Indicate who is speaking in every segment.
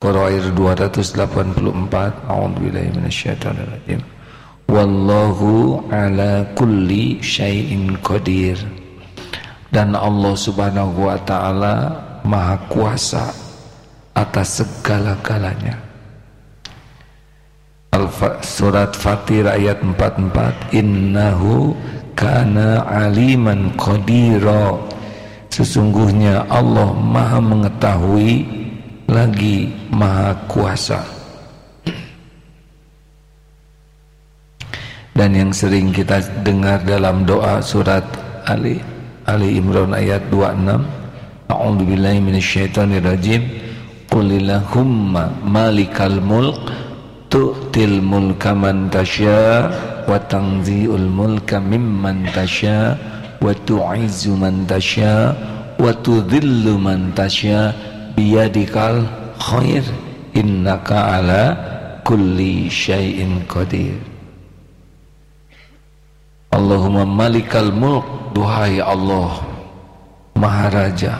Speaker 1: Qurair 284 A'udzubillahi minasyaitonirrajim. Wallahu ala kulli syai'in qadir. Dan Allah subhanahu wa ta'ala Maha kuasa atas segala-galanya. Surat Fatir ayat 44 Innahu kana aliman qadira. Sesungguhnya Allah maha mengetahui lagi maha kuasa. Dan yang sering kita dengar dalam doa surat Ali Ali Imran ayat 26 A'udzubillahi minasyaitonirrajim Qulillahumma malikal mulk tu'til mulka man tasya wa tanzi'ul mulka mimman tasya wa tu'izzu man tasya wa tudhillu man tasya biyadikal khair. Innaka ala kulli syai'in qadir. Allahumma malikal mulk. Duhai Allah maharaja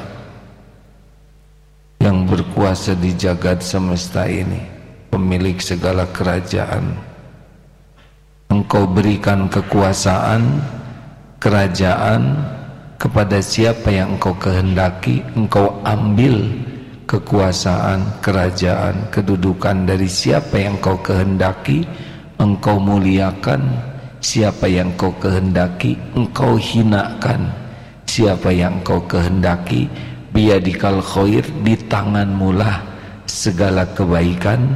Speaker 1: yang berkuasa di jagat semesta ini pemilik segala kerajaan. Engkau berikan kekuasaan kerajaan kepada siapa yang engkau kehendaki engkau ambil kekuasaan, kerajaan, kedudukan dari siapa yang kau kehendaki, engkau muliakan, siapa yang kau kehendaki, engkau hinakan, siapa yang kau kehendaki, biadikal khair di tanganmu lah. Segala kebaikan,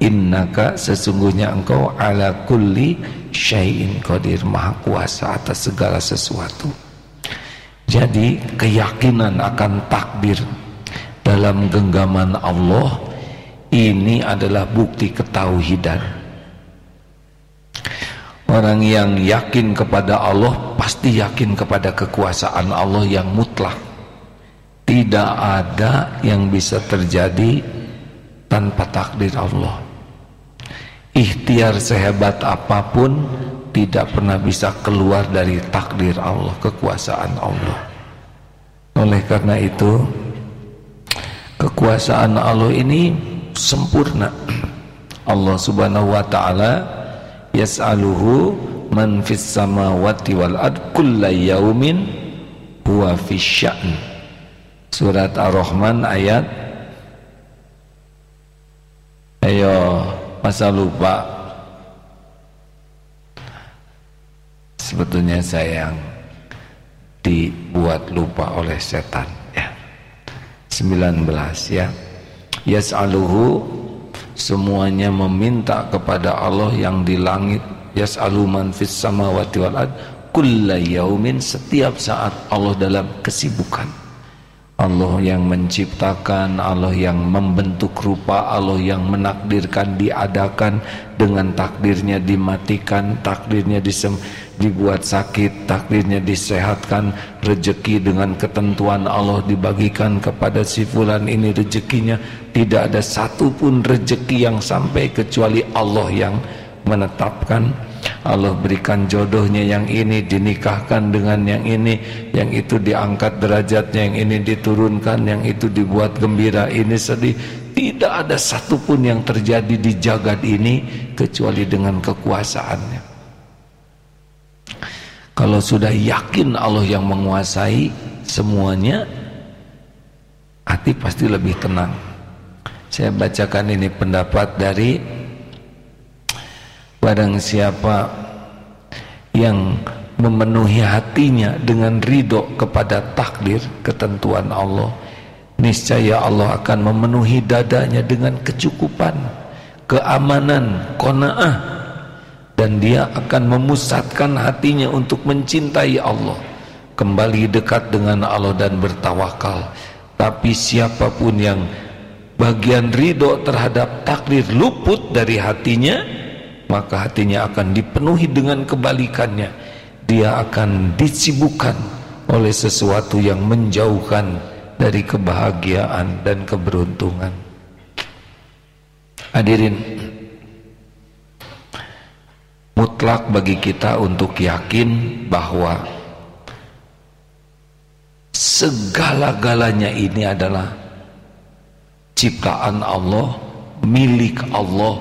Speaker 1: innaka sesungguhnya engkau ala kulli syai'in qadir maha kuasa atas segala sesuatu. Jadi keyakinan akan takdir dalam genggaman Allah ini adalah bukti ketauhidan. Orang yang yakin kepada Allah pasti yakin kepada kekuasaan Allah yang mutlak. Tidak ada yang bisa terjadi tanpa takdir Allah. Ikhtiar sehebat apa pun tidak pernah bisa keluar dari takdir Allah kekuasaan Allah. Oleh karena itu kekuasaan Allah ini sempurna. Allah subhanahu wa ta'ala yas'aluhu man fis samawati wal ard kulla yaumin huwa fis sya'n surat ar-rahman ayat ayo masa lupa? Sebetulnya saya yang dibuat lupa oleh setan 19 ya. Yas'aluhu semuanya meminta kepada Allah yang di langit. Yas'alu man fis samawati wal ard setiap saat Allah dalam kesibukan. Allah yang menciptakan, Allah yang membentuk rupa, Allah yang menakdirkan, diadakan dengan takdirnya dimatikan, takdirnya disem dibuat sakit, takdirnya disehatkan, rezeki dengan ketentuan Allah dibagikan kepada si fulan ini. Rezekinya tidak ada satupun rezeki yang sampai kecuali Allah yang menetapkan. Allah berikan jodohnya yang ini dinikahkan dengan yang ini yang itu diangkat derajatnya yang ini diturunkan yang itu dibuat gembira. Ini sedih. Tidak ada satupun yang terjadi di jagat ini kecuali dengan kekuasaannya kalau sudah yakin Allah yang menguasai semuanya hati pasti lebih tenang. Saya bacakan ini pendapat dari Barang siapa yang memenuhi hatinya dengan ridho kepada takdir ketentuan Allah niscaya Allah akan memenuhi dadanya dengan kecukupan keamanan kona'ah dan dia akan memusatkan hatinya untuk mencintai Allah. Kembali dekat dengan Allah dan bertawakal. Tapi siapa pun yang bagian ridho terhadap takdir luput dari hatinya maka hatinya akan dipenuhi dengan kebalikannya. Dia akan disibukkan oleh sesuatu yang menjauhkan dari kebahagiaan dan keberuntungan. Hadirin mutlak bagi kita untuk yakin bahwa segala-galanya ini adalah ciptaan Allah milik Allah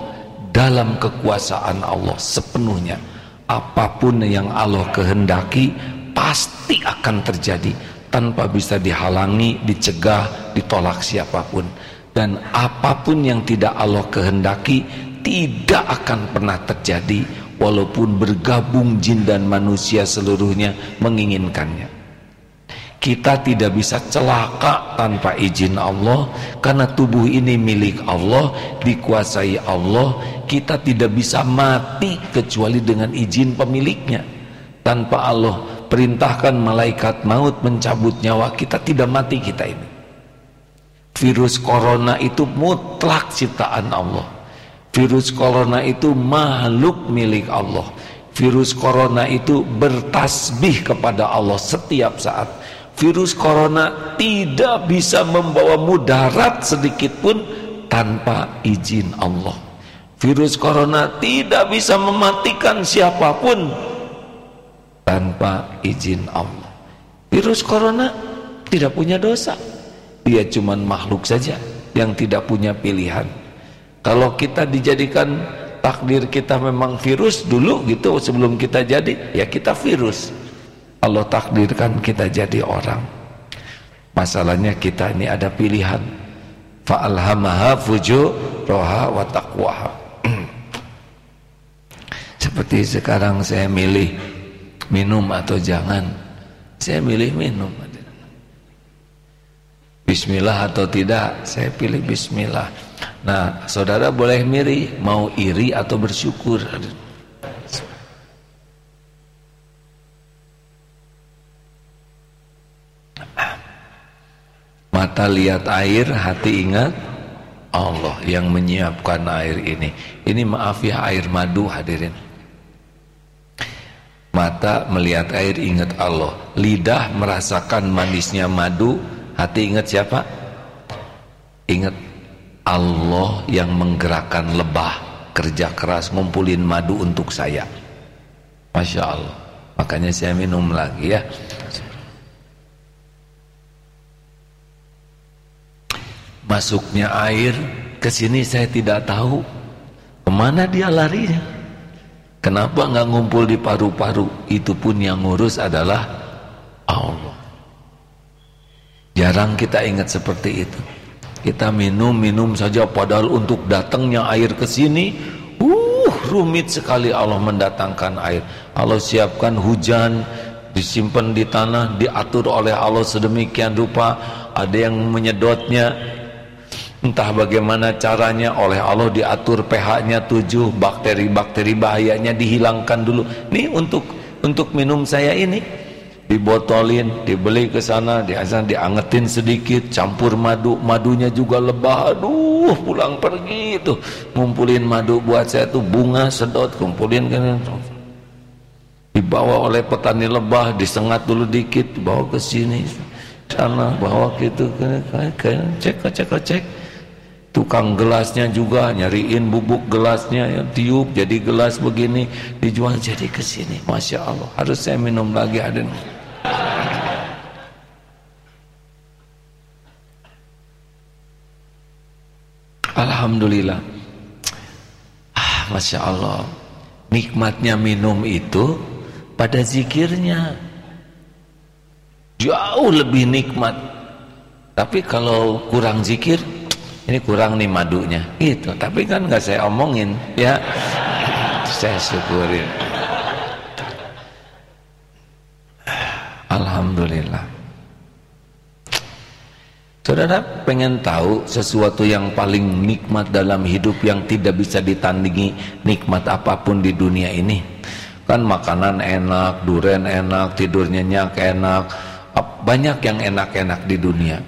Speaker 1: dalam kekuasaan Allah sepenuhnya. Apa pun yang Allah kehendaki pasti akan terjadi tanpa bisa dihalangi, dicegah, ditolak siapa pun. Dan apa pun yang tidak Allah kehendaki tidak akan pernah terjadi walaupun bergabung jin dan manusia seluruhnya menginginkannya. Kita tidak bisa celaka tanpa izin Allah karena tubuh ini milik Allah dikuasai Allah. Kita tidak bisa mati kecuali dengan izin pemiliknya. Tanpa Allah perintahkan malaikat maut mencabut nyawa kita tidak mati kita ini. Virus corona itu mutlak ciptaan Allah virus corona itu makhluk milik Allah. Virus corona itu bertasbih kepada Allah setiap saat. Virus corona tidak bisa membawa mudarat sedikit pun tanpa izin Allah. Virus corona tidak bisa mematikan siapa pun tanpa izin Allah. Virus corona tidak punya dosa. Dia cuma makhluk saja yang tidak punya pilihan kalau kita dijadikan takdir kita memang virus dulu gitu sebelum kita jadi ya kita virus. Allah takdirkan kita jadi orang. Masalahnya kita ini ada pilihan. Fa'alhamaha fujuraha wa taqwaha. Seperti sekarang saya milih minum atau jangan. Saya milih minum. Bismillah atau tidak saya pilih Bismillah nah saudara boleh miri mau iri atau bersyukur Mata lihat air, hati ingat Allah yang menyiapkan air ini. Ini maaf ya air madu hadirin. Mata melihat air ingat Allah. Lidah merasakan manisnya madu, hati ingat siapa? Ingat Allah yang menggerakkan lebah kerja keras ngumpulin madu untuk saya. Masya Allah. Makanya saya minum lagi ya. masuknya air ke sini saya tidak tahu ke mana dia larinya kenapa nggak ngumpul di paru-paru itu pun yang ngurus adalah Allah jarang kita ingat seperti itu kita minum-minum saja padahal untuk datangnya air ke sini uh rumit sekali Allah mendatangkan air Allah siapkan hujan disimpan di tanah diatur oleh Allah sedemikian rupa ada yang menyedotnya Entah bagaimana caranya oleh Allah diatur pH-nya 7, bakteri-bakteri bahayanya dihilangkan dulu. Nih untuk untuk minum saya ini dibotolin, dibeli ke sana, diazan diangetin sedikit, campur madu, madunya juga lebah. Aduh, pulang pergi itu. Ngumpulin madu buat saya tuh bunga sedot, kumpulin kan dibawa oleh petani lebah, disengat dulu dikit, bawa ke sini sana bawa gitu cek cek cek. Tukang gelasnya juga nyariin bubuk gelasnya ya, tiup jadi gelas begini dijual jadi ke sini. Masya Allah harus saya minum lagi ada Alhamdulillah. Ah, Masya Allah. Nikmatnya minum itu pada zikirnya jauh lebih nikmat. Tapi kalau kurang zikir ini kurang nih madunya. Gitu. Tapi kan nggak saya omongin ya. Saya syukurin Alhamdulillah Saudara pengen tahu sesuatu yang paling nikmat dalam hidup yang tidak bisa ditandingi nikmat apa pun di dunia ini kan makanan enak, duren enak, tidur nyenyak enak banyak yang enak-enak di dunia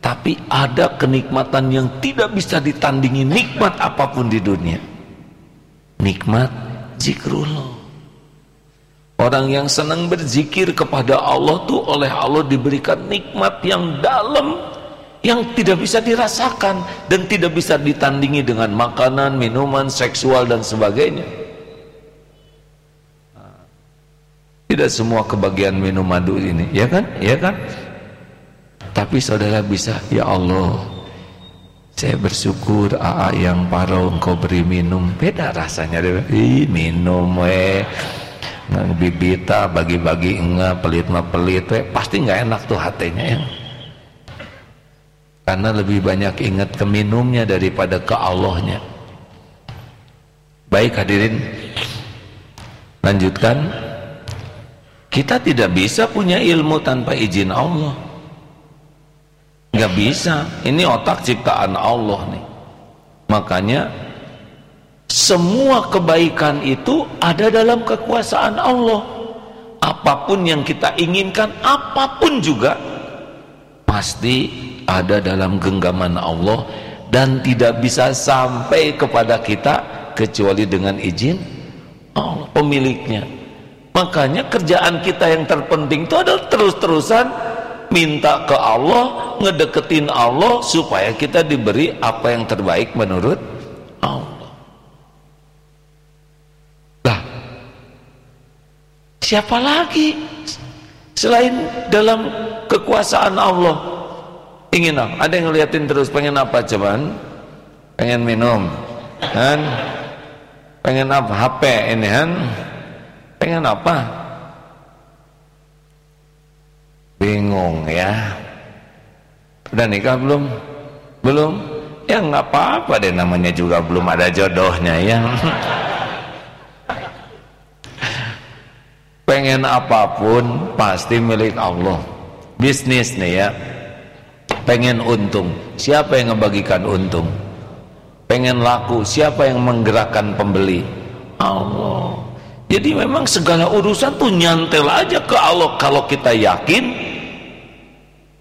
Speaker 1: tapi ada kenikmatan yang tidak bisa ditandingi nikmat apa pun di dunia. Nikmat zikrullah. Orang yang senang berzikir kepada Allah tuh oleh Allah diberikan nikmat yang dalam yang tidak bisa dirasakan dan tidak bisa ditandingi dengan makanan, minuman, seksual dan sebagainya. Tidak semua kebagian minum madu ini, ya kan? Ya kan? Tapi saudara bisa, ya Allah, saya bersyukur AA yang paro engkau beri minum beda rasanya Ih, minum weh bibita bagi-bagi enggak pelit mah pelit weh pasti nggak enak tuh hatinya ya. Karena lebih banyak ingat ke minumnya daripada ke Allahnya. Baik hadirin. Lanjutkan. Kita tidak bisa punya ilmu tanpa izin Allah. Nggak bisa. Ini otak ciptaan Allah nih. Makanya semua kebaikan itu ada dalam kekuasaan Allah. Apa pun yang kita inginkan apa pun juga pasti ada dalam genggaman Allah dan tidak bisa sampai kepada kita kecuali dengan izin Allah pemiliknya. Makanya kerjaan kita yang terpenting itu adalah terus-terusan minta ke Allah ngedeketin Allah supaya kita diberi apa yang terbaik menurut Allah siapa lagi selain dalam kekuasaan Allah? Ingin apa? ada yang ngeliatin terus pengen apa cuman pengen minum kan? Pengen apa? HP ini kan? Pengen apa? Bingung ya. Udah nikah belum? Belum? Ya nggak apa-apa deh namanya juga belum ada jodohnya ya pengen apa pun pasti milik Allah. Bisnis nih ya. Pengen untung. Siapa yang ngebagikan untung? Pengen laku. Siapa yang menggerakkan pembeli? Allah. Jadi memang segala urusan tuh nyantel aja ke Allah. Kalau kita yakin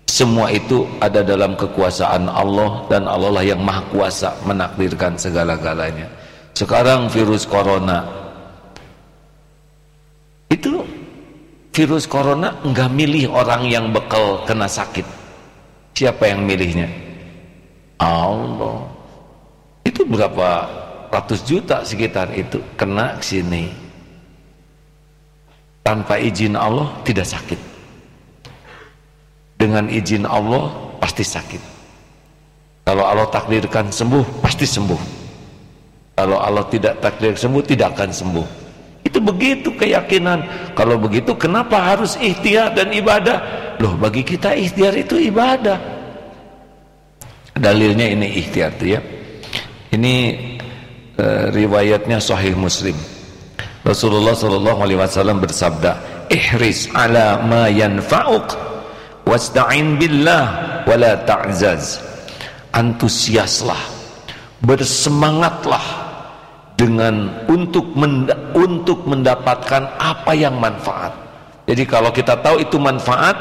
Speaker 1: semua itu ada dalam kekuasaan Allah dan Allah lah yang maha kuasa menakdirkan segala-galanya. Sekarang virus corona itu virus corona enggak milih orang yang bekal kena sakit. Siapa yang milihnya? Allah. Itu berapa ratus juta sekitar itu kena sini. Tanpa izin Allah tidak sakit. Dengan izin Allah pasti sakit. Kalau Allah takdirkan sembuh pasti sembuh. Kalau Allah tidak takdir sembuh tidak akan sembuh itu begitu keyakinan. Kalau begitu kenapa harus ikhtiar dan ibadah? Loh bagi kita ikhtiar itu ibadah. Dalilnya ini ikhtiar ya. Ini e, riwayatnya sahih muslim. Rasulullah SAW bersabda ihris ala ma yanfa'uk wasta'in billah wala ta'zaz. Antusiaslah bersemangatlah dengan untuk menda untuk mendapatkan apa yang manfaat. Jadi kalau kita tahu itu manfaat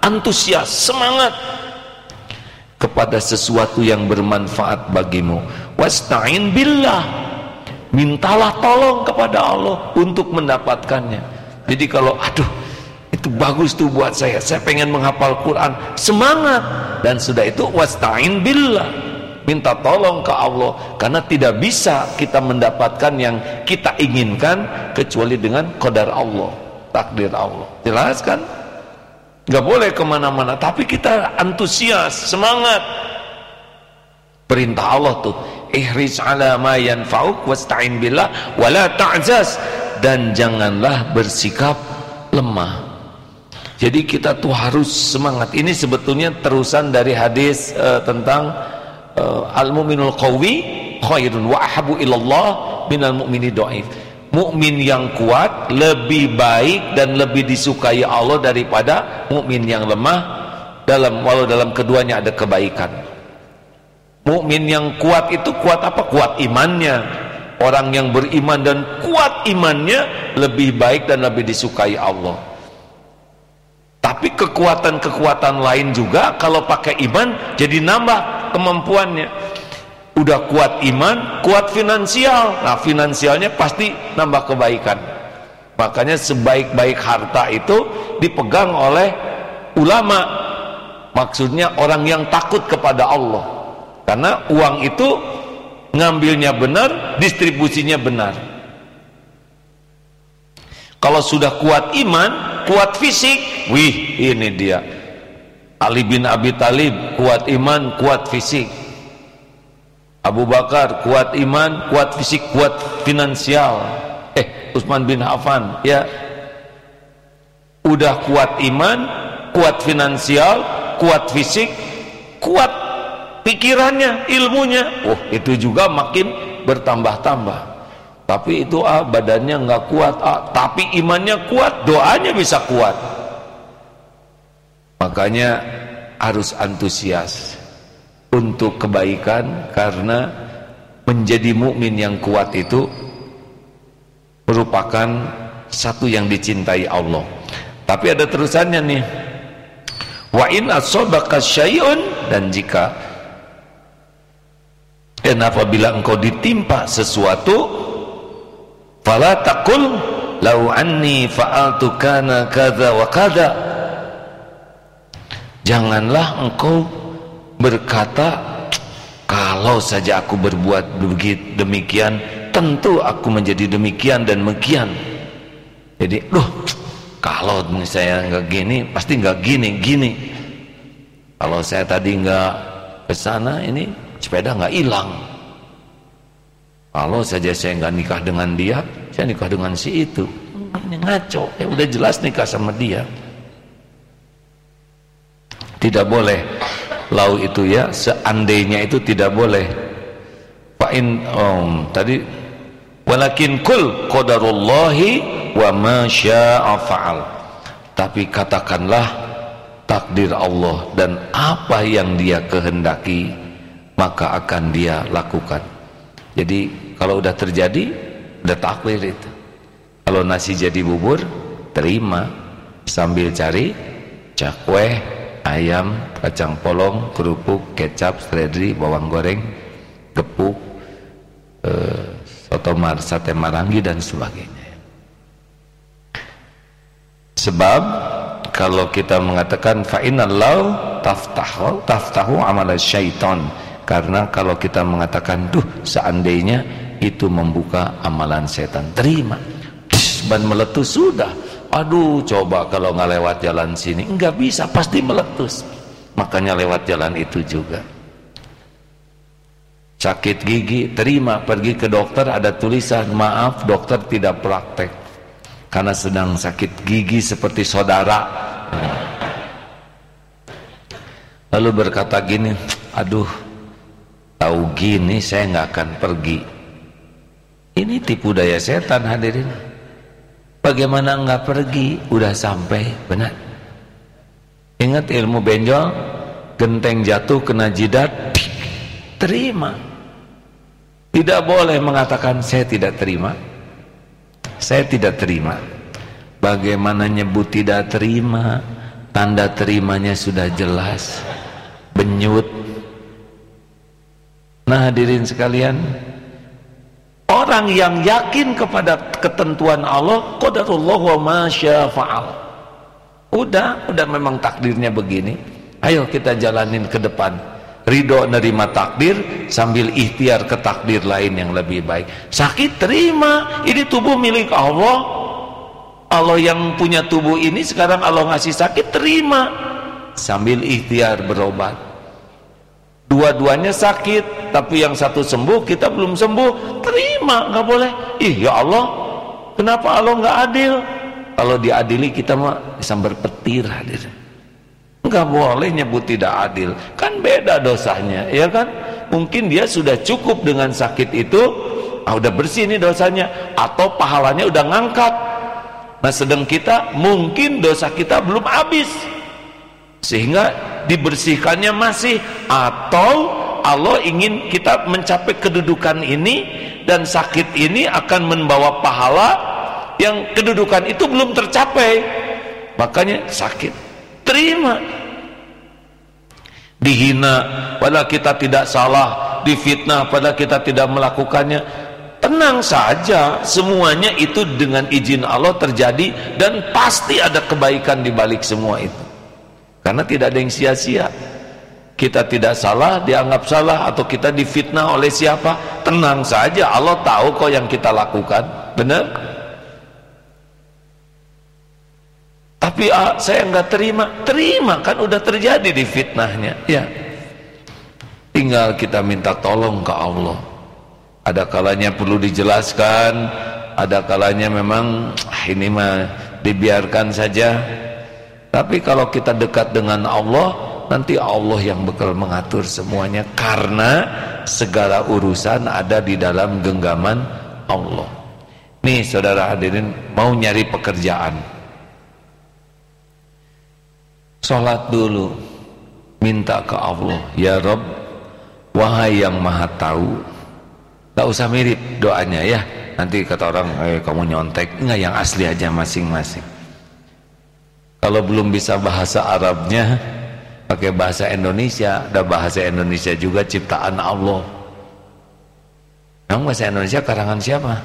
Speaker 1: antusias semangat kepada sesuatu yang bermanfaat bagimu. Wasta'in billah. Mintalah tolong kepada Allah untuk mendapatkannya. Jadi kalau aduh itu bagus tuh buat saya. Saya pengen menghafal Quran. Semangat. Dan sudah itu wasta'in billah minta tolong ke Allah karena tidak bisa kita mendapatkan yang kita inginkan kecuali dengan kodar Allah takdir Allah. Jelas kan? Gak boleh ke mana-mana tapi kita antusias semangat. Perintah Allah tuh ihris ala ma yanfa'uk wasta'in billah wala ta'zaz. Dan janganlah bersikap lemah. Jadi kita tuh harus semangat. Ini sebetulnya terusan dari hadis uh, tentang uh, al-mu'minul qawi khairun wa ahabu ilallah minal mu'mini dhaif. Mukmin yang kuat lebih baik dan lebih disukai Allah daripada mukmin yang lemah dalam walau dalam keduanya ada kebaikan. Mukmin yang kuat itu kuat apa? Kuat imannya. Orang yang beriman dan kuat imannya lebih baik dan lebih disukai Allah tapi kekuatan-kekuatan lain juga kalau pakai iman jadi nambah kemampuannya. Udah kuat iman kuat finansial. Nah finansialnya pasti nambah kebaikan. Makanya sebaik-baik harta itu dipegang oleh ulama. Maksudnya orang yang takut kepada Allah. Karena uang itu ngambilnya benar distribusinya benar. Kalau sudah kuat iman kuat fisik wih ini dia Ali bin Abi Talib kuat iman kuat fisik Abu Bakar kuat iman, kuat fisik, kuat finansial. Eh, Utsman bin Affan ya udah kuat iman, kuat finansial, kuat fisik, kuat pikirannya, ilmunya. Oh, itu juga makin bertambah-tambah. Tapi itu ah badannya nggak kuat, ah, tapi imannya kuat, doanya bisa kuat. Makanya harus antusias untuk kebaikan karena menjadi mukmin yang kuat itu merupakan satu yang dicintai Allah. Tapi ada terusannya nih. Wa in asobaka syai'un dan jika dan apabila engkau ditimpa sesuatu fala taqul lau anni fa'altu kana kadza wa kadza janganlah engkau berkata kalau saja aku berbuat demikian tentu aku menjadi demikian dan demikian jadi loh kalau saya nggak gini pasti nggak gini gini. Kalau saya tadi nggak ke sana ini sepeda nggak hilang. Kalau saja saya nggak nikah dengan dia saya nikah dengan si itu. Ini ngaco. Ya udah jelas nikah sama dia tidak boleh. Lau itu ya seandainya itu tidak boleh. Fa'in um, tadi walakin kul qadarullahi wa ma syaa fa'al. Tapi katakanlah takdir Allah dan apa yang dia kehendaki maka akan dia lakukan. Jadi kalau udah terjadi udah takdir itu. Kalau nasi jadi bubur terima. Sambil cari cakwe ayam kacang polong kerupuk kecap seledri bawang goreng gepuk eh, soto mar sate marangi dan sebagainya. Sebab kalau kita mengatakan fa innallahu taftahu taftahu amal syaitan. Karena kalau kita mengatakan tuh seandainya itu membuka amalan setan terima. Ban meletus sudah aduh coba kalau nggak lewat jalan sini nggak bisa pasti meletus. Makanya lewat jalan itu juga. Sakit gigi terima pergi ke dokter ada tulisan maaf dokter tidak praktek. Karena sedang sakit gigi seperti saudara. Lalu berkata gini aduh tahu gini saya nggak akan pergi. Ini tipu daya setan hadirin bagaimana nggak pergi? Udah sampai benar. Ingat ilmu benjol? Genteng jatuh kena jidat terima. Tidak boleh mengatakan saya tidak terima. Saya tidak terima. Bagaimana nyebut tidak terima? Tanda terimanya sudah jelas. Benyut. Nah hadirin sekalian orang yang yakin kepada ketentuan Allah qadarullah wa masya fa'al. Udah udah memang takdirnya begini. Ayo kita jalanin ke depan. Ridho nerima takdir sambil ikhtiar ke takdir lain yang lebih baik. Sakit terima. Ini tubuh milik Allah. Allah yang punya tubuh ini sekarang Allah ngasih sakit terima. Sambil ikhtiar berobat dua-duanya sakit tapi yang satu sembuh kita belum sembuh. Terima nggak boleh. Ih ya Allah kenapa Allah nggak adil? Kalau diadili kita mah bisa berpetir hadir. Nggak boleh nyebut tidak adil. Kan beda dosanya ya kan? Mungkin dia sudah cukup dengan sakit itu ah, udah bersih nih dosanya atau pahalanya udah ngangkat. Nah sedang kita mungkin dosa kita belum habis sehingga dibersihkannya masih. Atau Allah ingin kita mencapai kedudukan ini dan sakit ini akan membawa pahala yang kedudukan itu belum tercapai. Makanya sakit. Terima. Dihina padahal kita tidak salah. Difitnah padahal kita tidak melakukannya. Tenang saja semuanya itu dengan izin Allah terjadi dan pasti ada kebaikan di balik semua itu karena tidak ada yang sia-sia. Kita tidak salah dianggap salah atau kita difitnah oleh siapa? Tenang saja Allah tahu kok yang kita lakukan. Benar? Tapi ah, saya nggak terima. Terima kan udah terjadi di fitnahnya. Ya. Tinggal kita minta tolong ke Allah. Ada kalanya perlu dijelaskan ada kalanya memang ah, ini mah dibiarkan saja tapi kalau kita dekat dengan Allah nanti Allah yang bakal mengatur semuanya karena segala urusan ada di dalam genggaman Allah. Nih saudara hadirin mau nyari pekerjaan. Sholat dulu minta ke Allah ya Rob wahai yang maha tahu. Tak usah mirip doanya ya. Nanti kata orang eh, kamu nyontek. Enggak yang asli aja masing-masing kalau belum bisa bahasa Arabnya pakai bahasa Indonesia ada bahasa Indonesia juga ciptaan Allah. Memang bahasa Indonesia karangan siapa?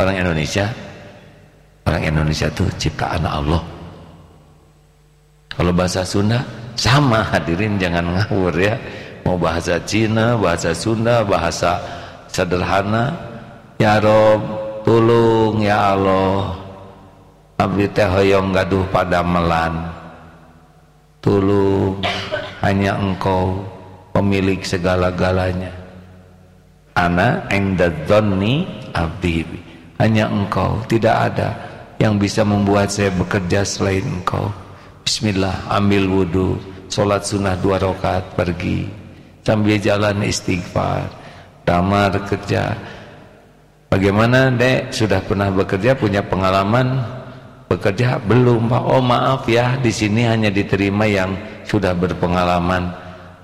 Speaker 1: Orang Indonesia. Orang Indonesia itu ciptaan Allah. Kalau bahasa Sunda sama hadirin jangan ngawur ya. Mau bahasa Cina bahasa Sunda bahasa sederhana. Ya Rob tulung ya Allah abdi teh hoyong gaduh pada melan Tulung hanya engkau pemilik segala-galanya. Ana endadzonni abdi. Hanya engkau, tidak ada yang bisa membuat saya bekerja selain engkau. Bismillah, ambil wudhu, sholat sunnah dua rakaat pergi, sambil jalan istighfar, damar kerja. Bagaimana dek sudah pernah bekerja punya pengalaman bekerja? Belum pak. Oh maaf ya di sini hanya diterima yang sudah berpengalaman.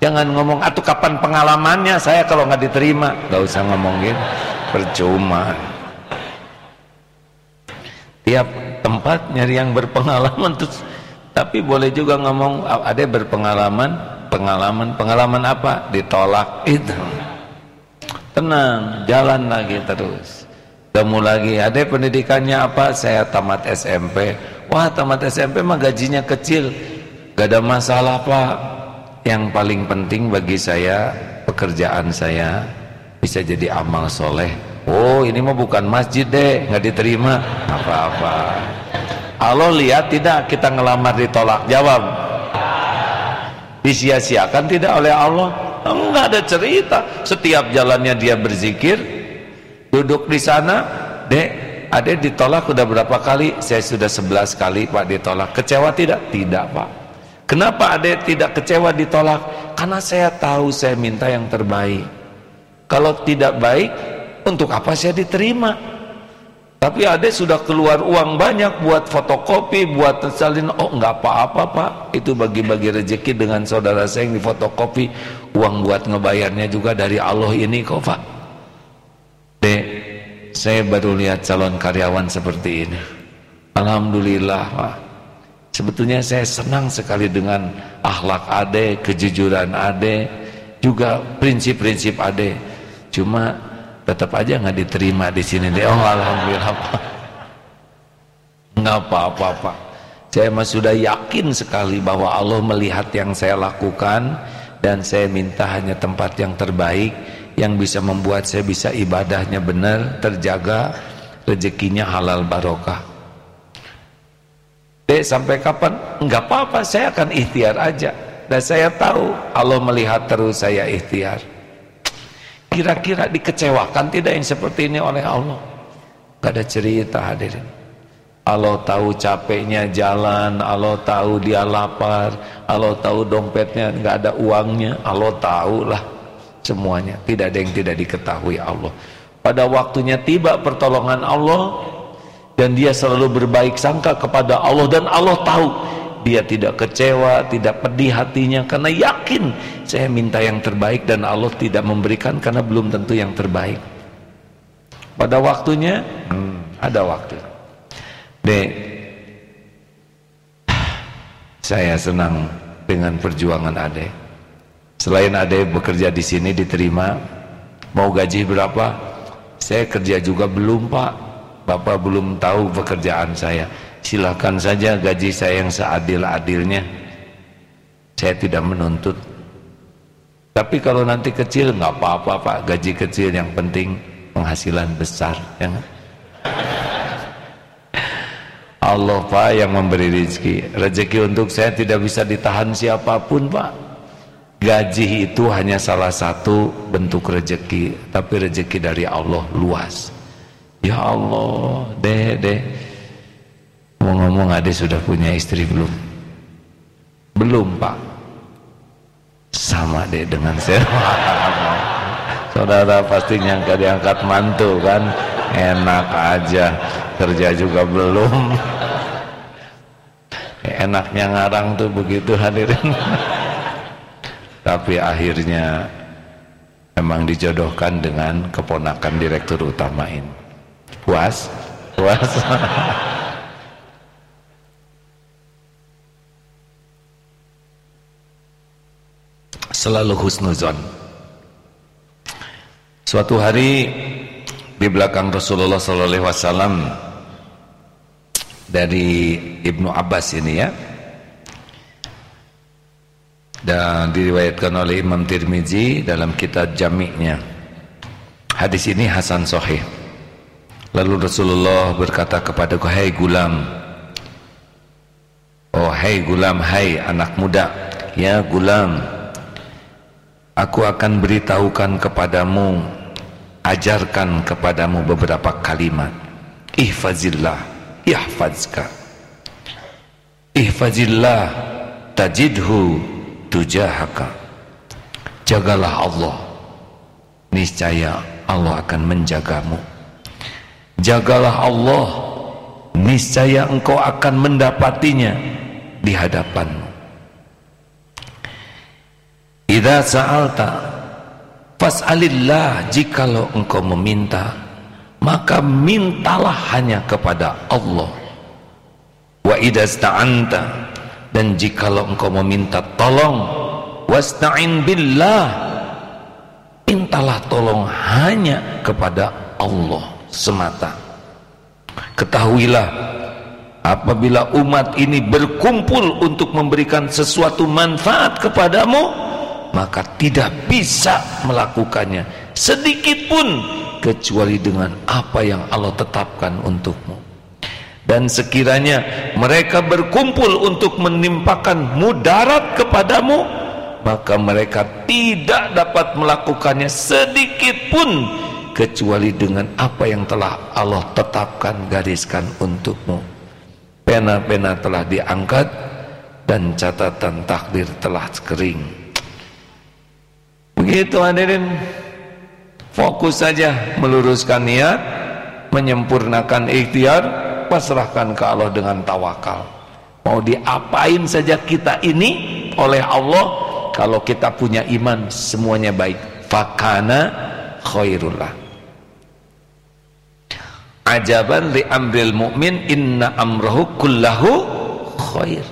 Speaker 1: Jangan ngomong atuh kapan pengalamannya? Saya kalau nggak diterima nggak usah ngomongin. Percuma. Tiap tempat nyari yang berpengalaman terus tapi boleh juga ngomong ada berpengalaman? Pengalaman. Pengalaman apa? Ditolak. Itu. Tenang jalan lagi terus Kamu lagi, ada pendidikannya apa? Saya tamat SMP. Wah, tamat SMP mah gajinya kecil. Gak ada masalah, Pak. Yang paling penting bagi saya, pekerjaan saya bisa jadi amal soleh. Oh, ini mah bukan masjid deh, nggak diterima. Apa-apa. Allah lihat tidak kita ngelamar ditolak. Jawab. Disia-siakan tidak oleh Allah? Enggak ada cerita. Setiap jalannya dia berzikir, duduk di sana. Dek adek ditolak udah berapa kali? Saya sudah 11 kali pak ditolak. Kecewa tidak? tidak pak. Kenapa adek tidak kecewa ditolak? karena saya tahu saya minta yang terbaik. Kalau tidak baik untuk apa saya diterima? Tapi adek sudah keluar uang banyak buat fotokopi buat salin. Oh nggak apa-apa pak. Itu bagi-bagi rezeki dengan saudara saya yang di fotokopi. Uang buat ngebayarnya juga dari Allah ini kok pak Dek, saya baru lihat calon karyawan seperti ini. Alhamdulillah, Pak. Sebetulnya saya senang sekali dengan akhlak ade, kejujuran ade, juga prinsip-prinsip ade. Cuma tetap aja nggak diterima di sini deh. Oh, alhamdulillah, Pak. Nggak apa-apa, Pak. Saya mah sudah yakin sekali bahwa Allah melihat yang saya lakukan dan saya minta hanya tempat yang terbaik yang bisa membuat saya bisa ibadahnya benar, terjaga, rezekinya halal barokah. Dek sampai kapan? Enggak apa-apa, saya akan ikhtiar aja. Dan saya tahu Allah melihat terus saya ikhtiar. Kira-kira dikecewakan tidak yang seperti ini oleh Allah? Gak ada cerita hadirin. Allah tahu capeknya jalan, Allah tahu dia lapar, Allah tahu dompetnya nggak ada uangnya, Allah tahu lah semuanya. Tidak ada yang tidak diketahui Allah. Pada waktunya tiba pertolongan Allah dan dia selalu berbaik sangka kepada Allah dan Allah tahu dia tidak kecewa tidak pedih hatinya karena yakin saya minta yang terbaik dan Allah tidak memberikan karena belum tentu yang terbaik. Pada waktunya hmm, ada waktu. Dek saya senang dengan perjuangan adek Selain ada bekerja di sini diterima, mau gaji berapa? Saya kerja juga belum pak, bapak belum tahu pekerjaan saya. Silakan saja gaji saya yang seadil-adilnya. Saya tidak menuntut. Tapi kalau nanti kecil nggak apa-apa pak, gaji kecil yang penting penghasilan besar, ya Allah pak yang memberi rezeki. Rezeki untuk saya tidak bisa ditahan siapa pun pak gaji itu hanya salah satu bentuk rezeki tapi rezeki dari Allah luas. Ya Allah deh deh. Mau ngomong ade sudah punya istri belum? Belum pak. Sama deh dengan saya. Saudara pasti nyangka diangkat mantu kan? Enak aja. Kerja juga belum. Enaknya ngarang tuh begitu hadirin tapi akhirnya memang dijodohkan dengan keponakan direktur utama ini puas? Puas. Selalu husnuzon. Suatu hari di belakang Rasulullah sallallahu alaihi wasallam dari Ibnu Abbas ini ya dan diriwayatkan oleh Imam Tirmizi dalam kitab Jami'nya. Hadis ini hasan sahih. Lalu Rasulullah berkata kepada "Hai gulam, oh hai gulam, hai anak muda, ya gulam, aku akan beritahukan kepadamu, ajarkan kepadamu beberapa kalimat. Ihfazillah, ihfazka. Ihfazillah tajidhu tujahaka. Jagalah Allah. Niscaya Allah akan menjagamu. Jagalah Allah. Niscaya engkau akan mendapatinya di hadapanmu. Idza sa'alta fas'alillah jikalau engkau meminta maka mintalah hanya kepada Allah. Wa idza dan jikalau engkau meminta tolong wasta'in billah mintalah tolong hanya kepada Allah semata. Ketahuilah apabila umat ini berkumpul untuk memberikan sesuatu manfaat kepadamu maka tidak bisa melakukannya sedikit pun kecuali dengan apa yang Allah tetapkan untukmu dan sekiranya mereka berkumpul untuk menimpakan mudarat kepadamu maka mereka tidak dapat melakukannya sedikit pun kecuali dengan apa yang telah Allah tetapkan gariskan untukmu. Pena-pena telah diangkat dan catatan takdir telah kering. Begitu hadirin. Fokus saja meluruskan niat menyempurnakan ikhtiar pasrahkan ke Allah dengan tawakal. Mau diapain saja kita ini oleh Allah kalau kita punya iman semuanya baik. Fakana khairullah. Ajaban li amril mu'min inna amrahu kullahu khair.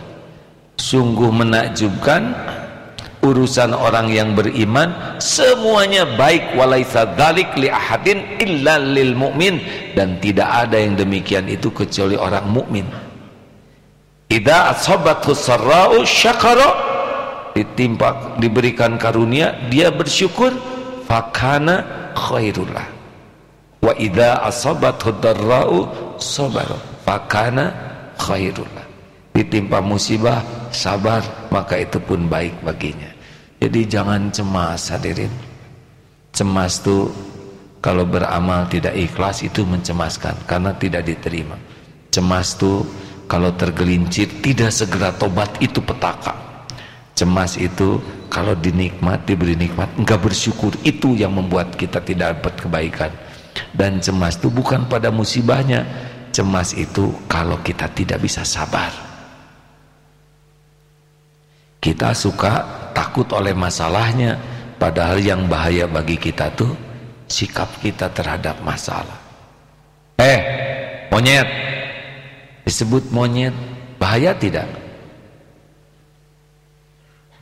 Speaker 1: Sungguh menakjubkan urusan orang yang beriman semuanya baik. Walaisa dzalik li ahadin illa lil mu'min dan tidak ada yang demikian itu kecuali orang mukmin. Idza asabathu sarra'u syakara ditimpa diberikan karunia dia bersyukur. Fakana khairullah wa idza asabathu darra'u sabara fakana khairullah ditimpa musibah sabar maka itu pun baik baginya. Jadi jangan cemas hadirin. Cemas itu kalau beramal tidak ikhlas itu mencemaskan karena tidak diterima. Cemas itu kalau tergelincir tidak segera tobat itu petaka. Cemas itu kalau dinikmat diberi nikmat enggak bersyukur itu yang membuat kita tidak dapat kebaikan. Dan cemas itu bukan pada musibahnya. Cemas itu kalau kita tidak bisa sabar. Kita suka takut oleh masalahnya padahal yang bahaya bagi kita tuh sikap kita terhadap masalah. Eh monyet. Disebut monyet bahaya tidak?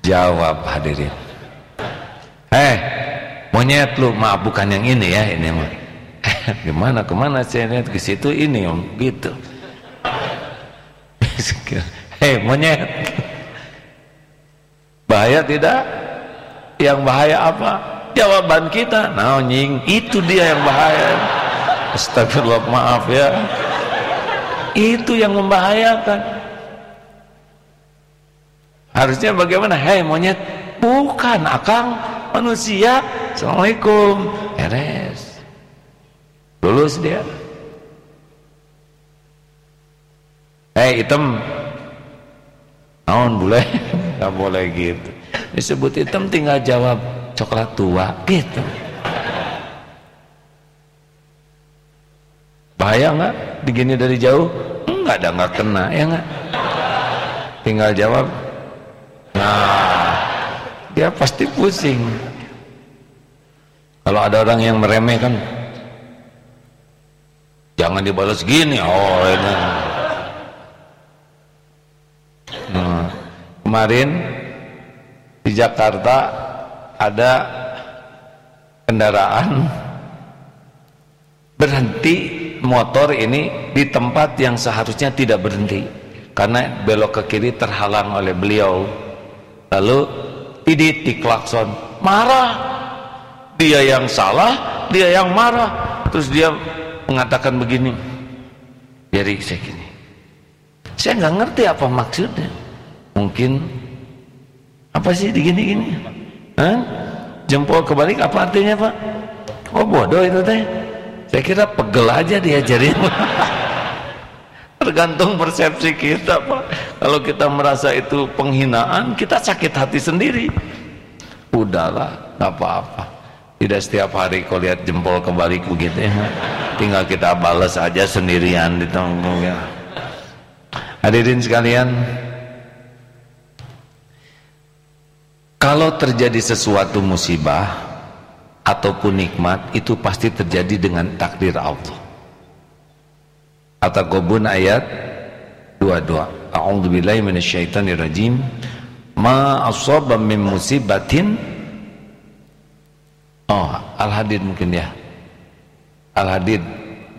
Speaker 1: Jawab hadirin. Eh monyet lu maaf bukan yang ini ya ini mah. Gimana ke mana saya lihat? Ke situ ini om gitu. Hei monyet. Bahaya tidak? Yang bahaya apa jawaban kita. Nah nying itu dia yang bahaya. Astagfirullah maaf ya. Itu yang membahayakan. Harusnya bagaimana? Hei monyet bukan akang. Manusia. Assalamualaikum. Eres lulus dia. Eh hitam naon boleh nggak boleh gitu. Disebut hitam tinggal jawab coklat tua gitu. Bahaya nggak? Digini dari jauh? Enggak ada nggak kena ya nggak? Tinggal jawab nah dia pasti pusing. Kalau ada orang yang meremehkan jangan dibalas gini oh ini. Nah, kemarin di Jakarta ada kendaraan berhenti motor ini di tempat yang seharusnya tidak berhenti. Karena belok ke kiri terhalang oleh beliau. Lalu tidit di klakson marah. Dia yang salah dia yang marah. Terus dia mengatakan begini jadi saya gini saya nggak ngerti apa maksudnya. Mungkin apa sih digini-gini Hah? jempol kebalik apa artinya pak? Oh bodoh itu teh. Saya kira pegel aja diajarin. Tergantung persepsi kita Pak. Kalau kita merasa itu penghinaan kita sakit hati sendiri. Udahlah nggak apa-apa. Tidak setiap hari kau lihat jempol kebalik begitu ya. Tinggal kita balas aja sendirian di ya. hadirin sekalian kalau terjadi sesuatu musibah ataupun nikmat itu pasti terjadi dengan takdir Allah At-Taghabun ayat 22. A'udzubillahi minasyaitonirrajim. Ma asaba min musibatin Oh, Al-Hadid mungkin ya. Al-Hadid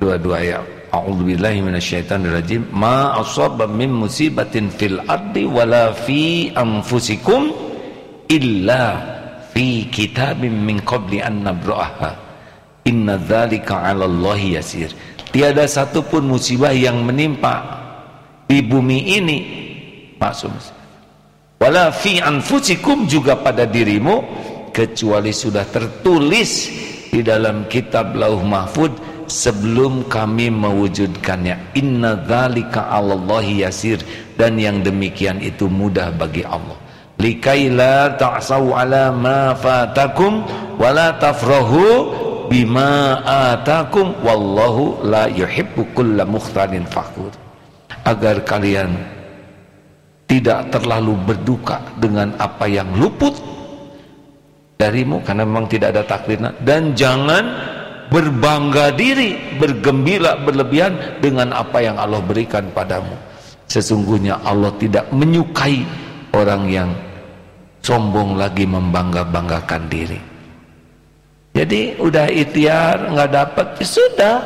Speaker 1: 22 ya. A'udzubillahi minasyaitonirrajim. Ma asaba min musibatin fil ardi wala fi anfusikum illa fi kitabim min qabli an nabra'aha. Inna dzalika 'ala Allahi yasir. Tiada satupun musibah yang menimpa di bumi ini maksud wala fi anfusikum juga pada dirimu kecuali sudah tertulis di dalam kitab lauh mahfud sebelum kami mewujudkannya. Inna dzalika 'alallahi yasir. Dan yang demikian itu mudah bagi Allah likai la ta'sau ala ma fatakum wala tafrahu bima atakum. Wallahu la yuhibbu kulla mukhtalin fakhur. Agar kalian tidak terlalu berduka dengan apa yang luput darimu karena memang tidak ada takdirnya dan jangan berbangga diri bergembira berlebihan dengan apa yang Allah berikan padamu. Sesungguhnya Allah tidak menyukai orang yang sombong lagi membangga-banggakan diri jadi udah ikhtiar nggak dapat ya sudah.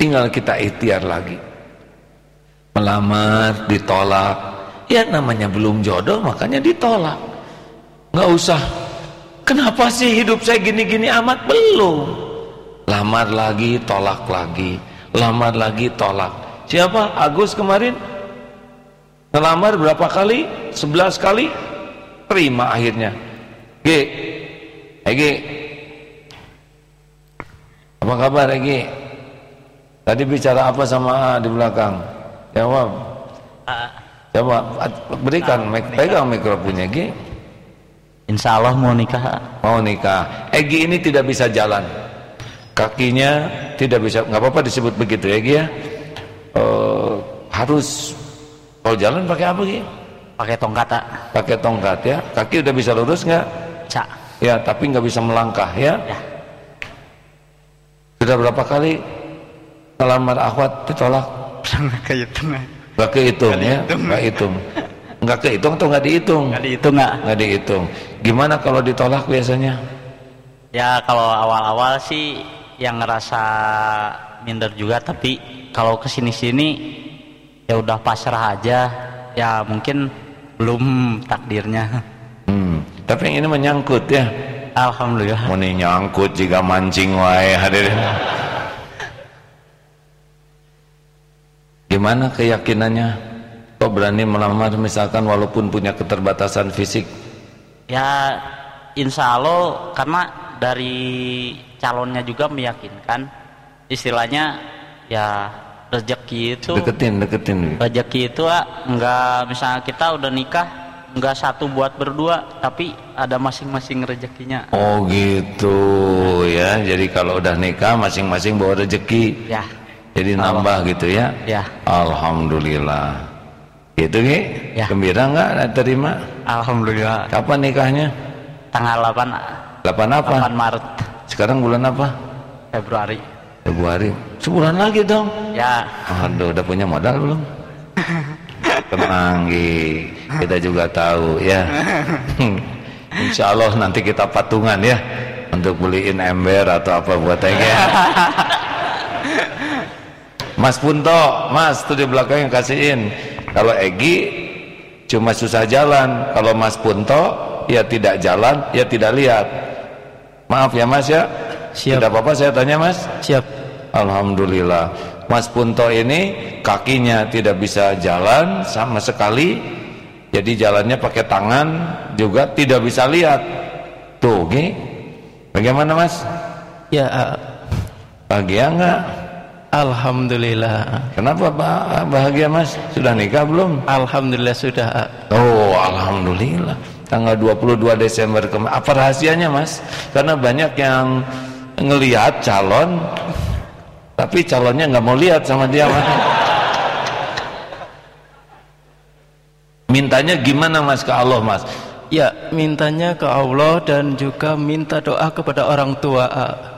Speaker 1: Tinggal kita ikhtiar lagi. Melamar ditolak. Ya namanya belum jodoh makanya ditolak. Nggak usah. Kenapa sih hidup saya gini-gini amat belum? Lamar lagi, tolak lagi. Lamar lagi, tolak. Siapa? Agus kemarin ngelamar berapa kali? 11 kali. Terima akhirnya. G, Egi Apa kabar Egi Tadi bicara apa sama A di belakang? Jawab. Coba berikan nah, pegang mikrofonnya Egi
Speaker 2: Insya Allah mau nikah
Speaker 1: Mau nikah. Egi ini tidak bisa jalan. Kakinya tidak bisa nggak apa-apa disebut begitu Egi ya. Uh, Harus Kalau jalan pakai apa Egi?
Speaker 2: Pakai tongkat
Speaker 1: Pakai tongkat ya. Kaki udah bisa lurus nggak?
Speaker 2: Cak.
Speaker 1: Ya tapi nggak bisa melangkah ya. ya. Sudah berapa kali ngelamar akhwat ditolak?
Speaker 2: Nggak kehitung.
Speaker 1: Nggak kehitung ya. nggak hitung. Nggak kehitung atau nggak dihitung?
Speaker 2: Nggak dihitung nggak
Speaker 1: nggak dihitung. Gimana kalau ditolak biasanya?
Speaker 2: Ya kalau awal-awal sih yang ngerasa minder juga tapi kalau ke sini sini ya udah pasrah aja. Ya mungkin belum takdirnya
Speaker 1: tapi yang ini menyangkut ya.
Speaker 2: Alhamdulillah.
Speaker 1: Mau nyangkut jika mancing wae hadirin. Gimana keyakinannya? Kok berani melamar misalkan walaupun punya keterbatasan fisik
Speaker 2: ya insya Allah karena dari calonnya juga meyakinkan istilahnya ya rezeki itu
Speaker 1: deketin deketin.
Speaker 2: Rezeki itu ah, enggak misalnya kita udah nikah enggak satu buat berdua tapi ada masing-masing rezekinya.
Speaker 1: Oh gitu ya. Jadi kalau udah nikah masing-masing bawa rezeki.
Speaker 2: Ya.
Speaker 1: Jadi nambah gitu ya?
Speaker 2: Ya.
Speaker 1: Alhamdulillah. Gitu Ki?
Speaker 2: Ya.
Speaker 1: gembira nggak? Terima?
Speaker 2: Alhamdulillah.
Speaker 1: Kapan nikahnya?
Speaker 2: Tanggal 8
Speaker 1: 8 apa?
Speaker 2: 8 Maret.
Speaker 1: Sekarang bulan apa?
Speaker 2: Februari
Speaker 1: Februari sebulan lagi dong.
Speaker 2: Ya.
Speaker 1: Aduh udah punya modal belum? Tenang Ki. kita juga tahu ya. Insya Allah nanti kita patungan ya. Untuk beliin ember atau apa buat Ege Mas Punto Mas tuh di belakangnya kasihin. Kalau Egi cuma susah jalan. Kalau Mas Punto ya tidak jalan ya tidak lihat. Maaf ya Mas ya
Speaker 3: Siap.
Speaker 1: tidak apa-apa saya tanya Mas
Speaker 3: Siap.
Speaker 1: Alhamdulillah Mas Punto ini kakinya tidak bisa jalan sama sekali jadi jalannya pakai tangan juga tidak bisa lihat tuh Gi bagaimana Mas
Speaker 3: Ya, ah,
Speaker 1: bahagia nggak
Speaker 3: alhamdulillah.
Speaker 1: kenapa bah- bahagia Mas sudah nikah belum
Speaker 3: Alhamdulillah sudah. ah.
Speaker 1: Oh Alhamdulillah tanggal 22 Desember kemarin apa rahasianya Mas karena banyak yang ngelihat calon tapi calonnya nggak mau lihat sama dia Mas. Mintanya gimana Mas ke Allah Mas?
Speaker 3: Ya, mintanya ke Allah dan juga minta doa kepada orang tua.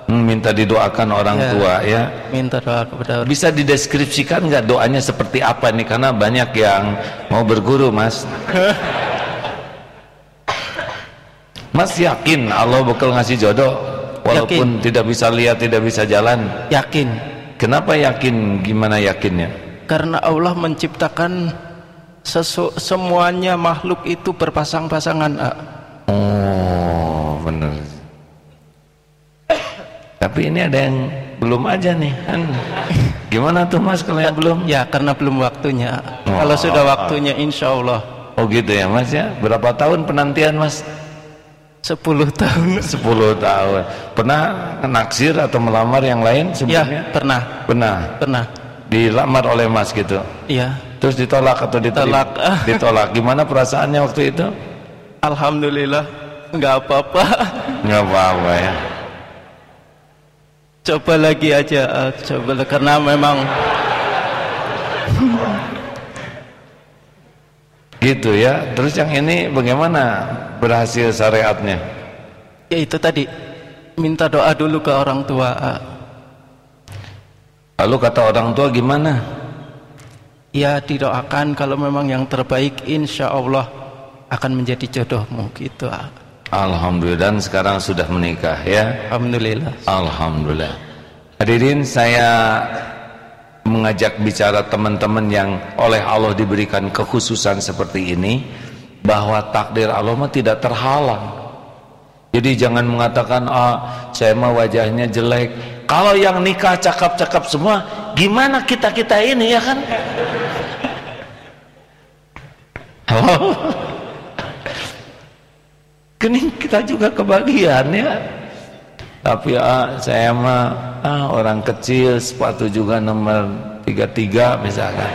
Speaker 1: Hmm, minta didoakan orang
Speaker 3: Ya.
Speaker 1: tua ya.
Speaker 3: Minta doa kepada orang
Speaker 1: bisa dideskripsikan nggak doanya seperti apa nih? Karena banyak yang mau berguru Mas. Mas yakin Allah bakal ngasih jodoh walaupun tidak bisa lihat tidak bisa jalan.
Speaker 3: Yakin.
Speaker 1: kenapa yakin? Gimana yakinnya?
Speaker 3: Karena Allah menciptakan sesu- semuanya makhluk itu berpasang-pasangan.
Speaker 1: oh bener tapi ini ada yang belum aja nih kan? Gimana tuh Mas kalau yang belum?
Speaker 3: Ya, karena belum waktunya.
Speaker 1: Oh.
Speaker 3: Kalau sudah waktunya insya Allah.
Speaker 1: Oh gitu ya Mas ya? Berapa tahun penantian Mas
Speaker 3: 10 tahun.
Speaker 1: 10 tahun pernah naksir atau melamar yang lain
Speaker 3: Ya,
Speaker 1: sebelumnya
Speaker 3: pernah.
Speaker 1: pernah
Speaker 3: Pernah.
Speaker 1: dilamar oleh mas gitu
Speaker 3: Iya.
Speaker 1: terus ditolak atau diterima
Speaker 3: Tolak.
Speaker 1: ditolak gimana perasaannya waktu itu
Speaker 3: Alhamdulillah nggak apa-apa.
Speaker 1: nggak apa-apa ya
Speaker 3: Coba lagi aja, ah, coba karena memang
Speaker 1: gitu ya terus yang ini bagaimana berhasil syariatnya
Speaker 3: ya itu tadi minta doa dulu ke orang tua.
Speaker 1: lalu kata orang tua gimana
Speaker 3: Ya didoakan kalau memang yang terbaik insya Allah akan menjadi jodohmu gitu. ah.
Speaker 1: Alhamdulillah dan sekarang sudah menikah ya
Speaker 3: Alhamdulillah.
Speaker 1: Alhamdulillah Hadirin saya mengajak bicara teman-teman yang oleh Allah diberikan kekhususan seperti ini bahwa takdir Allah mah tidak terhalang. Jadi jangan mengatakan ah saya mah wajahnya jelek. Kalau yang nikah cakap-cakap semua, gimana kita-kita ini ya kan? Halo. Kening kita juga kebagian ya. Tapi ah, saya mah ah, orang kecil sepatu juga nomor 33 misalkan.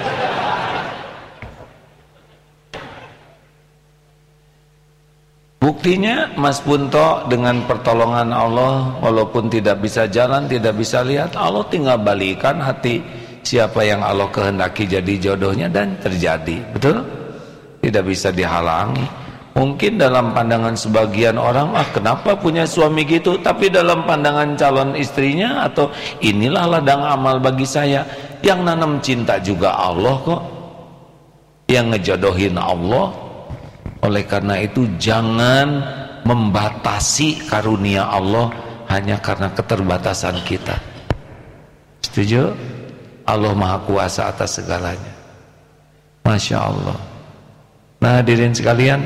Speaker 1: Buktinya Mas Punto dengan pertolongan Allah walaupun tidak bisa jalan, tidak bisa lihat, Allah tinggal balikan hati siapa yang Allah kehendaki jadi jodohnya dan terjadi. Betul? Tidak bisa dihalangi. Mungkin dalam pandangan sebagian orang, ah kenapa punya suami gitu? Tapi dalam pandangan calon istrinya atau inilah ladang amal bagi saya. Yang nanam cinta juga Allah kok. Yang ngejodohin Allah. Oleh karena itu jangan membatasi karunia Allah hanya karena keterbatasan kita. Setuju? Allah Maha Kuasa atas segalanya. Masya Allah. Nah hadirin sekalian,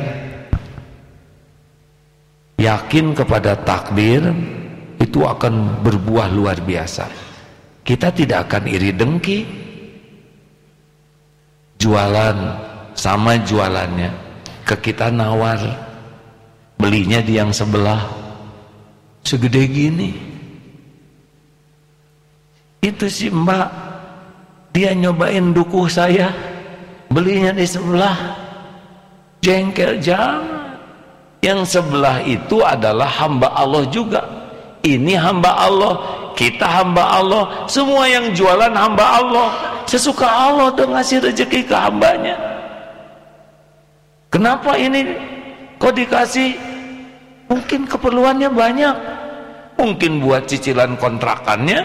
Speaker 1: yakin kepada takdir itu akan berbuah luar biasa. Kita tidak akan iri dengki. Jualan sama jualannya. Ke kita nawar. Belinya di yang sebelah. Segede gini. Itu si mbak. Dia nyobain dukuh saya. Belinya di sebelah. Jengkel jangan yang sebelah itu adalah hamba Allah juga. Ini hamba Allah kita hamba Allah. Semua yang jualan hamba Allah. Sesuka Allah tuh ngasih rezeki ke hambanya. Kenapa ini kok dikasih? Mungkin keperluannya banyak. Mungkin buat cicilan kontrakannya.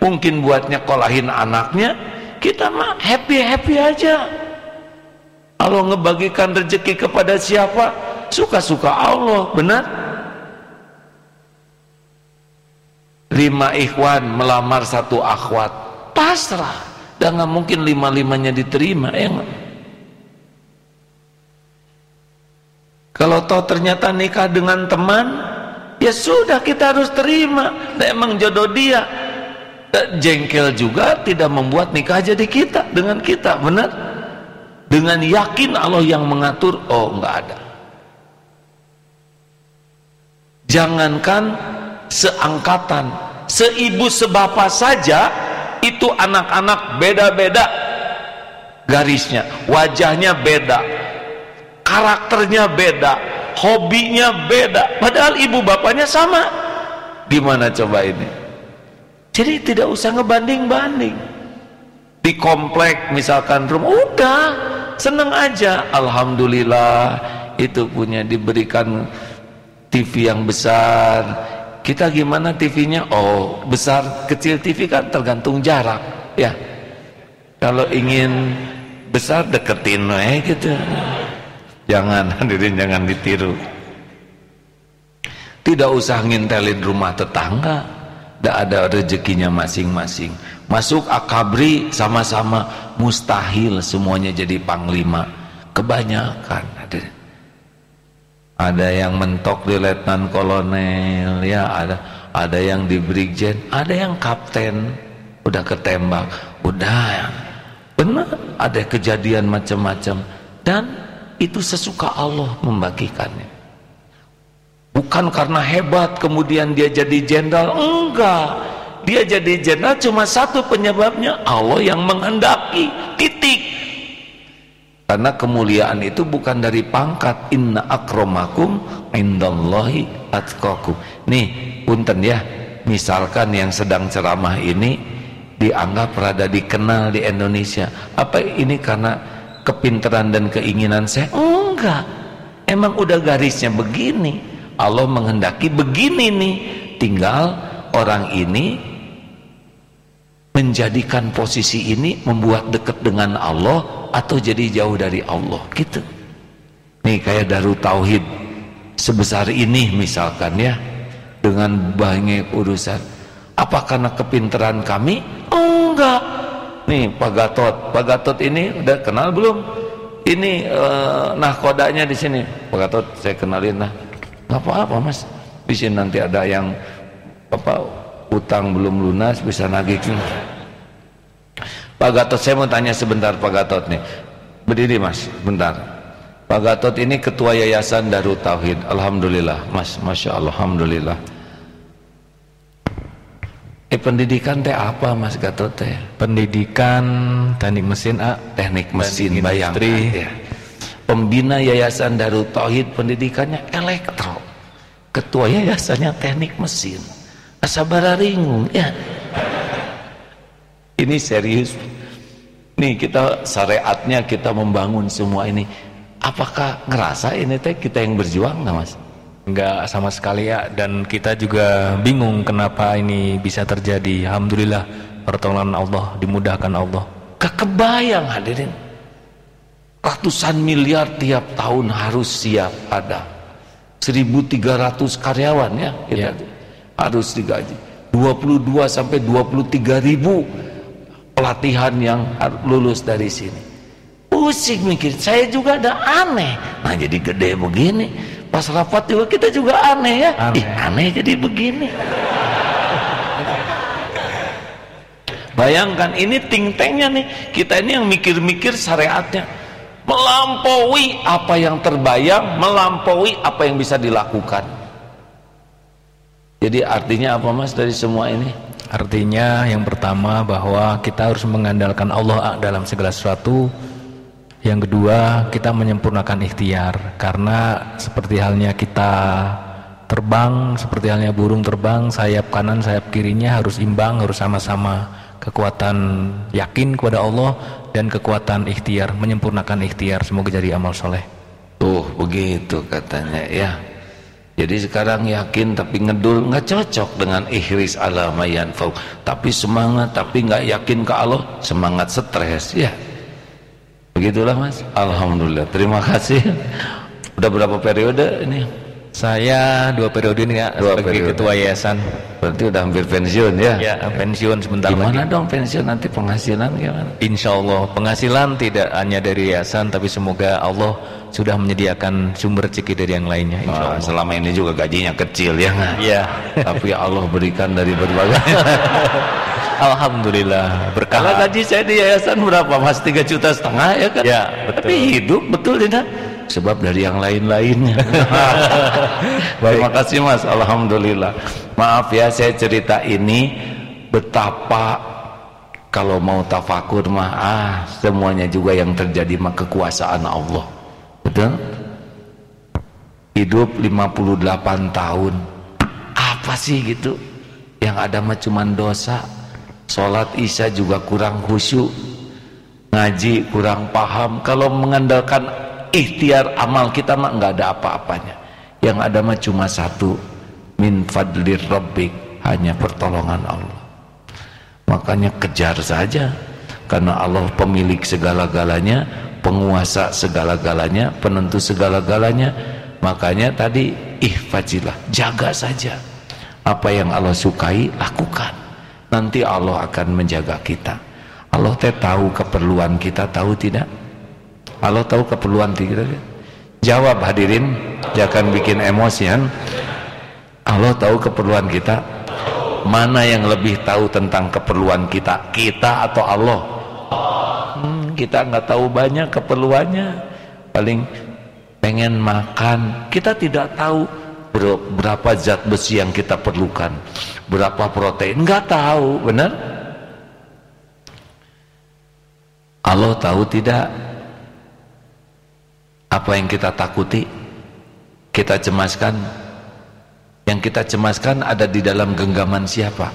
Speaker 1: Mungkin buat nyekolahin anaknya. Kita mah happy-happy aja. Allah ngebagikan rezeki kepada siapa suka-suka Allah benar lima ikhwan melamar satu akhwat pasrah dan nggak mungkin lima-limanya diterima ya? Kalau toh ternyata nikah dengan teman, ya sudah kita harus terima. Nah, emang jodoh dia. Jengkel juga tidak membuat nikah jadi kita dengan kita, benar? Dengan yakin Allah yang mengatur, oh enggak ada. Jangankan seangkatan, seibu sebapa saja itu anak-anak beda-beda garisnya, wajahnya beda, karakternya beda hobinya beda padahal ibu bapaknya sama. Gimana coba ini? Jadi tidak usah ngebanding-banding. Di komplek misalkan rumah udah seneng aja. Alhamdulillah itu punya diberikan TV yang besar kita gimana TV-nya oh besar kecil TV kan tergantung jarak ya kalau ingin besar deketin eh gitu Jangan hadirin jangan ditiru. Tidak usah ngintelin rumah tetangga. Tidak ada rezekinya masing-masing. Masuk akabri sama-sama mustahil semuanya jadi panglima. Kebanyakan. Ada yang mentok di letnan kolonel, ya ada ada yang di brigjen, ada yang kapten, udah ketembak, udah. Benar ada kejadian macam-macam. Dan itu sesuka Allah membagikannya. Bukan karena hebat kemudian dia jadi jenderal. Enggak. Dia jadi jenderal cuma satu penyebabnya. Allah yang menghendaki titik karena kemuliaan itu bukan dari pangkat. Inna akromakum indallahi atqakum. Nih punten ya. Misalkan yang sedang ceramah ini dianggap rada dikenal di Indonesia. Apa ini karena kepintaran dan keinginan saya? Enggak. Emang udah garisnya begini. Allah menghendaki begini nih. Tinggal orang ini menjadikan posisi ini membuat dekat dengan Allah atau jadi jauh dari Allah gitu. Nih kayak Darut Tauhid sebesar ini misalkan ya dengan banyak urusan. Apa karena kepintaran kami? Enggak. Nih Pak Gatot. Pak Gatot ini udah kenal belum? Ini uh, nah kodanya di sini. Pak Gatot saya kenalin nah nggak apa-apa mas. Di sini nanti ada yang apa utang belum lunas bisa nagih Pak Gatot saya mau tanya sebentar Pak Gatot nih berdiri mas bentar Pak Gatot ini ketua yayasan Darut Tauhid Alhamdulillah mas Masya Allah Alhamdulillah Eh pendidikan teh apa Mas Gatot teh?
Speaker 3: Pendidikan teknik mesin A,
Speaker 1: teknik mesin bayangkan ya. Pembina Yayasan Darut Tauhid pendidikannya elektro. Ketua yayasannya teknik mesin. Asabara ringung ya. Ini serius. Nih kita syariatnya kita membangun semua ini. Apakah ngerasa ini teh kita yang berjuang nggak Mas?
Speaker 3: Enggak sama sekali ya dan kita juga bingung kenapa ini bisa terjadi. Alhamdulillah pertolongan Allah dimudahkan Allah.
Speaker 1: Kekebayang hadirin. Ratusan miliar tiap tahun harus siap ada. 1300 karyawan ya kita ya. harus digaji. 22 sampai 23 ribu pelatihan yang lulus dari sini. Pusing mikir, saya juga ada aneh. Nah jadi gede begini. Pas rapat juga kita juga aneh ya. Aneh, Ih, aneh jadi begini. Bayangkan ini ting tengnya nih. Kita ini yang mikir-mikir syariatnya. Melampaui apa yang terbayang melampaui apa yang bisa dilakukan. Jadi artinya apa mas dari semua ini
Speaker 3: artinya yang pertama bahwa kita harus mengandalkan Allah dalam segala sesuatu. Yang kedua kita menyempurnakan ikhtiar. Karena seperti halnya kita terbang seperti halnya burung terbang sayap kanan sayap kirinya harus imbang harus sama-sama. Kekuatan yakin kepada Allah dan kekuatan ikhtiar menyempurnakan ikhtiar. Semoga jadi amal soleh.
Speaker 1: Tuh begitu katanya ya jadi sekarang yakin tapi ngedul nggak cocok dengan ihris ala mayanfau tapi semangat tapi nggak yakin ke Allah semangat stres ya. Begitulah mas. Alhamdulillah. Terima kasih. Udah berapa periode ini
Speaker 3: saya dua periode ini ya dua sebagai periode. ketua yayasan.
Speaker 1: Berarti udah hampir pensiun ya?
Speaker 3: Ya pensiun sebentar
Speaker 1: gimana lagi. dong pensiun nanti penghasilan gimana?
Speaker 3: Insya Allah penghasilan tidak hanya dari yayasan tapi semoga Allah sudah menyediakan sumber rezeki dari yang lainnya.
Speaker 1: Insya Allah. selama ini juga gajinya kecil ya?
Speaker 3: Iya.
Speaker 1: tapi Allah berikan dari berbagai.
Speaker 3: Alhamdulillah
Speaker 1: berkah. Kalau gaji saya di yayasan berapa mas? Tiga juta setengah ya kan?
Speaker 3: Ya betul.
Speaker 1: Tapi hidup betul tidak? Sebab dari yang lain-lainnya. Terima kasih mas. Alhamdulillah. Maaf ya saya cerita ini betapa kalau mau tafakur mah ah semuanya juga yang terjadi mah kekuasaan Allah. Betul? Hidup 58 tahun. Apa sih gitu? Yang ada mah cuman dosa. Sholat isya juga kurang khusyuk. Ngaji kurang paham. Kalau mengandalkan ikhtiar amal kita mah nggak ada apa-apanya. Yang ada mah cuma satu min fadlir rabbik hanya pertolongan Allah. Makanya kejar saja. Karena Allah pemilik segala-galanya penguasa segala-galanya penentu segala-galanya. Makanya tadi ihfazilah jaga saja. Apa yang Allah sukai lakukan. Nanti Allah akan menjaga kita. Allah teh tahu keperluan kita tahu tidak Allah tahu keperluan kita jawab hadirin jangan bikin emosian Allah tahu keperluan kita. Mana yang lebih tahu tentang keperluan kita? Kita atau Allah? Hmm, kita nggak tahu banyak keperluannya. Paling pengen makan. Kita tidak tahu berapa zat besi yang kita perlukan. Berapa protein. Nggak tahu benar? Allah tahu tidak apa yang kita takuti kita cemaskan. Yang kita cemaskan ada di dalam genggaman siapa?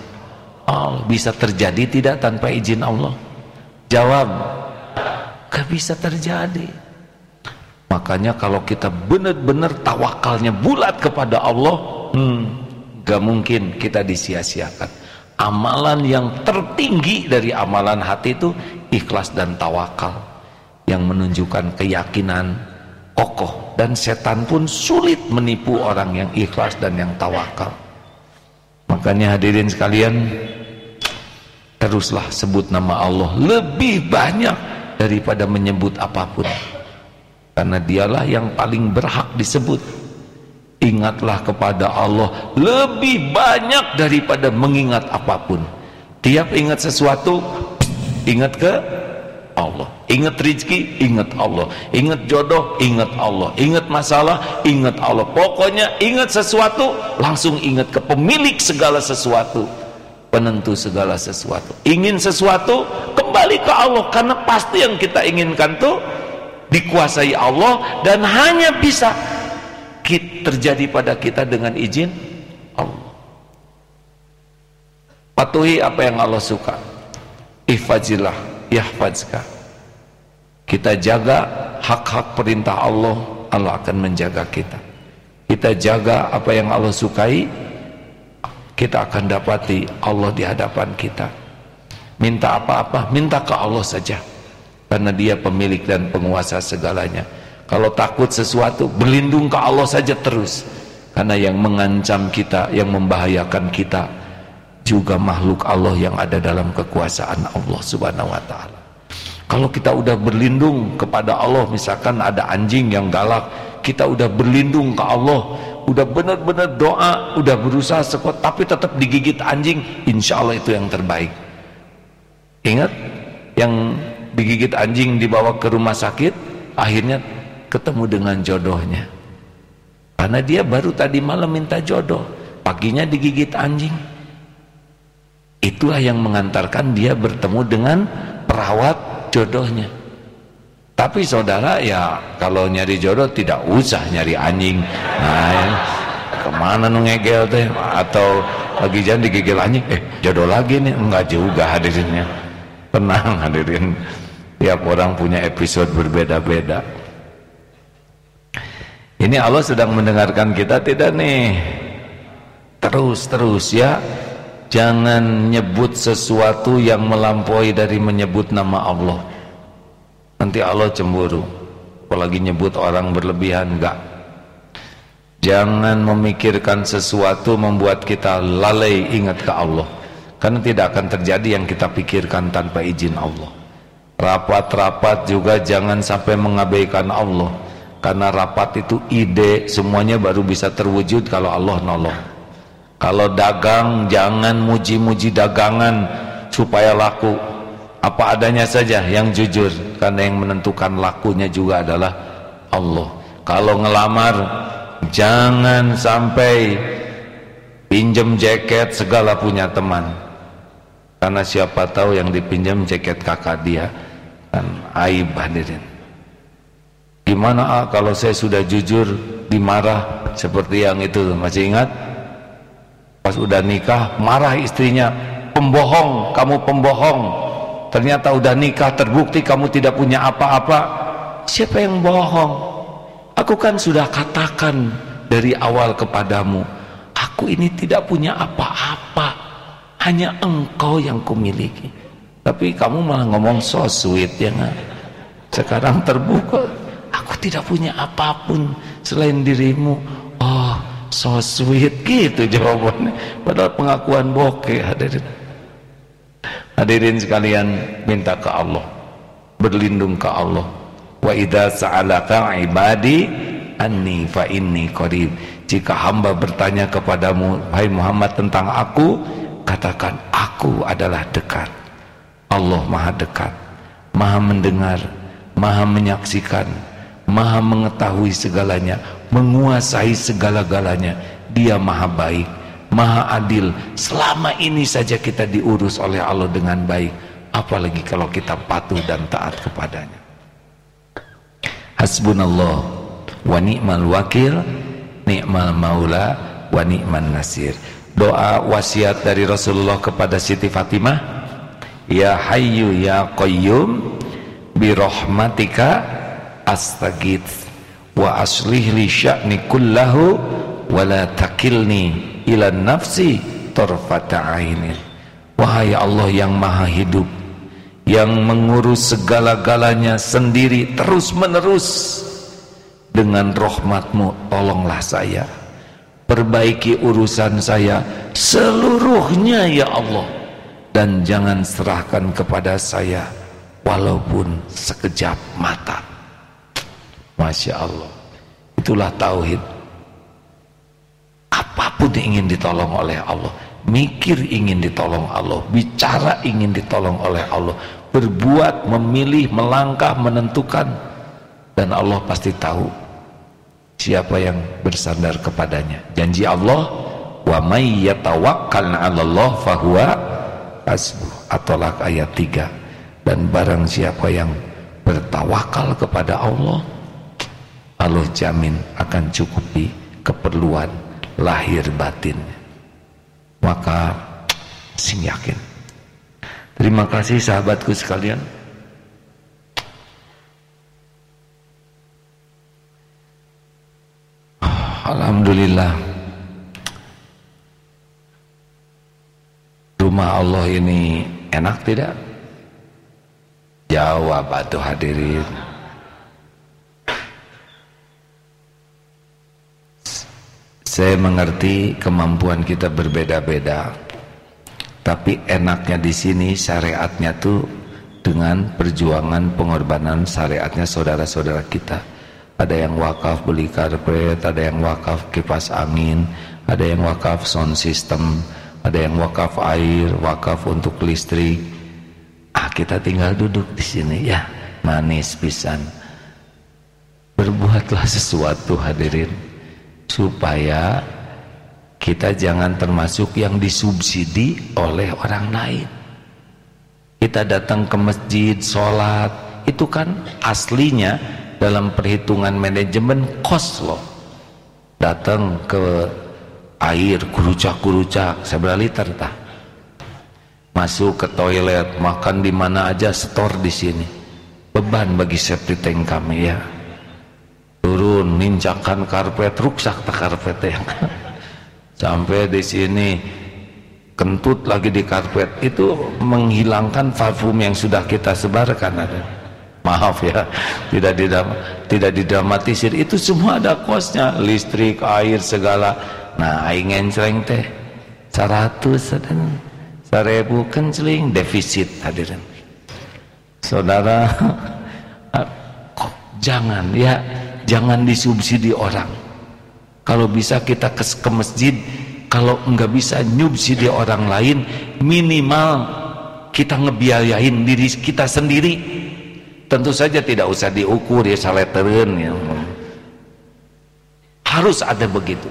Speaker 1: Oh, bisa terjadi tidak tanpa izin Allah? Jawab gak bisa terjadi. Makanya kalau kita benar-benar tawakalnya bulat kepada Allah hmm, gak mungkin kita disia-siakan. Amalan yang tertinggi dari amalan hati itu ikhlas dan tawakal yang menunjukkan keyakinan kokoh dan setan pun sulit menipu orang yang ikhlas dan yang tawakal. Makanya hadirin sekalian teruslah sebut nama Allah lebih banyak daripada menyebut apa pun. Karena dialah yang paling berhak disebut. Ingatlah kepada Allah lebih banyak daripada mengingat apa pun. Tiap ingat sesuatu ingat ke Allah Ingat rizki, ingat Allah. Ingat jodoh, ingat Allah. Ingat masalah, ingat Allah. Pokoknya ingat sesuatu Langsung ingat ke pemilik segala sesuatu. Penentu segala sesuatu. Ingin sesuatu, kembali ke Allah. Karena pasti yang kita inginkan tuh Dikuasai Allah Dan hanya bisa terjadi pada kita dengan izin Allah. Patuhi apa yang Allah suka. Ihfazillah yahfazka kita jaga hak-hak perintah Allah Allah akan menjaga kita. Kita jaga apa yang Allah sukai kita akan dapati Allah di hadapan kita. Minta apa-apa minta ke Allah saja. Karena dia pemilik dan penguasa segalanya. Kalau takut sesuatu berlindung ke Allah saja terus. Karena yang mengancam kita yang membahayakan kita juga makhluk Allah yang ada dalam kekuasaan Allah subhanahu wa ta'ala kalau kita udah berlindung kepada Allah misalkan ada anjing yang galak kita udah berlindung ke Allah udah benar-benar doa udah berusaha sekuat tapi tetap digigit anjing insya Allah itu yang terbaik. Ingat? Yang digigit anjing dibawa ke rumah sakit akhirnya ketemu dengan jodohnya. Karena dia baru tadi malam minta jodoh paginya digigit anjing. Itulah yang mengantarkan dia bertemu dengan perawat jodohnya. Tapi saudara ya kalau nyari jodoh tidak usah nyari anjing. Nah ya, ke mana nungegel teh? Atau lagi jangan digigil anjing? Eh jodoh lagi nih. Enggak juga hadirinnya. Tenang hadirin. Tiap orang punya episode berbeda-beda. Ini Allah sedang mendengarkan kita tidak nih? Terus-terus ya jangan nyebut sesuatu yang melampaui dari menyebut nama Allah. Nanti Allah cemburu. Apalagi nyebut orang berlebihan enggak. Jangan memikirkan sesuatu membuat kita lalai ingat ke Allah. Karena tidak akan terjadi yang kita pikirkan tanpa izin Allah. Rapat-rapat juga jangan sampai mengabaikan Allah. Karena rapat itu ide semuanya baru bisa terwujud kalau Allah nolong kalau dagang jangan muji-muji dagangan supaya laku. Apa adanya saja yang jujur karena yang menentukan lakunya juga adalah Allah. Kalau ngelamar jangan sampai pinjem jaket segala punya teman. Karena siapa tahu yang dipinjam jaket kakak dia kan aib hadirin. Gimana ah, kalau saya sudah jujur dimarah seperti yang itu masih ingat pas udah nikah marah istrinya pembohong kamu pembohong. Ternyata udah nikah terbukti kamu tidak punya apa-apa. Siapa yang bohong? Aku kan sudah katakan dari awal kepadamu aku ini tidak punya apa-apa hanya engkau yang kumiliki. Tapi kamu malah ngomong so sweet ya gak? sekarang terbuka. Aku tidak punya apa pun selain dirimu so sweet gitu jawabannya. Padahal pengakuan bokeh hadirin. Hadirin sekalian minta ke Allah. Berlindung ke Allah. Wa idza sa'alaka ibadi anni fa inni qarib. Jika hamba bertanya kepadamu hai Muhammad tentang aku katakan aku adalah dekat. Allah maha dekat. Maha mendengar maha menyaksikan maha mengetahui segalanya menguasai segala-galanya. Dia maha baik maha adil. Selama ini saja kita diurus oleh Allah dengan baik. Apalagi kalau kita patuh dan taat kepadanya. Hasbunallah wa ni'mal wakil ni'mal maula wa ni'man nasir. Doa wasiat dari Rasulullah kepada Siti Fatimah. Ya hayyu ya qayyum bi rahmatika astagits wa aslih li sya'ni kullahu wa la takilni ila nafsi tarfata ainin wahai Allah yang maha hidup yang mengurus segala-galanya sendiri terus menerus dengan rahmatmu tolonglah saya. Perbaiki urusan saya seluruhnya ya Allah dan jangan serahkan kepada saya walaupun sekejap mata Masya Allah. Itulah tauhid. Apa pun ingin ditolong oleh Allah mikir ingin ditolong Allah bicara ingin ditolong oleh Allah berbuat, memilih, melangkah, menentukan dan Allah pasti tahu siapa yang bersandar kepadanya. Janji Allah wa may yatawakkal Allah fahuwa hasbuh. Atolak ayat 3 dan barang siapa yang bertawakal kepada Allah Allah jamin akan cukupi keperluan lahir batin. Maka sing yakin. Terima kasih sahabatku sekalian. Alhamdulillah. Rumah Allah ini enak tidak? Jawab atau hadirin Saya mengerti kemampuan kita berbeda-beda Tapi enaknya di sini syariatnya tuh dengan perjuangan pengorbanan syariatnya saudara-saudara kita ada yang wakaf beli karpet, ada yang wakaf kipas angin, ada yang wakaf sound system, ada yang wakaf air, wakaf untuk listrik. Ah, kita tinggal duduk di sini ya, manis pisan. berbuatlah sesuatu hadirin supaya kita jangan termasuk yang disubsidi oleh orang lain. Kita datang ke masjid sholat itu kan aslinya dalam perhitungan manajemen kos loh. Datang ke air kurucak-kurucak seberapa liter tah? Masuk ke toilet makan di mana aja setor di sini. Beban bagi septic tank kami ya turun ninjakan karpet rusak tak karpet ya. Sampai di sini kentut lagi di karpet. Itu menghilangkan parfum yang sudah kita sebarkan ada. Maaf ya tidak didam, tidak didramatisir. Itu semua ada kosnya listrik air segala. Nah aing ngencreng teh 100 dan seribu kenceling defisit hadirin saudara jangan ya jangan disubsidi orang. Kalau bisa kita ke, ke masjid kalau enggak bisa nyubsidi orang lain minimal kita ngebiayain diri kita sendiri. Tentu saja tidak usah diukur ya saleteren ya. Harus ada begitu.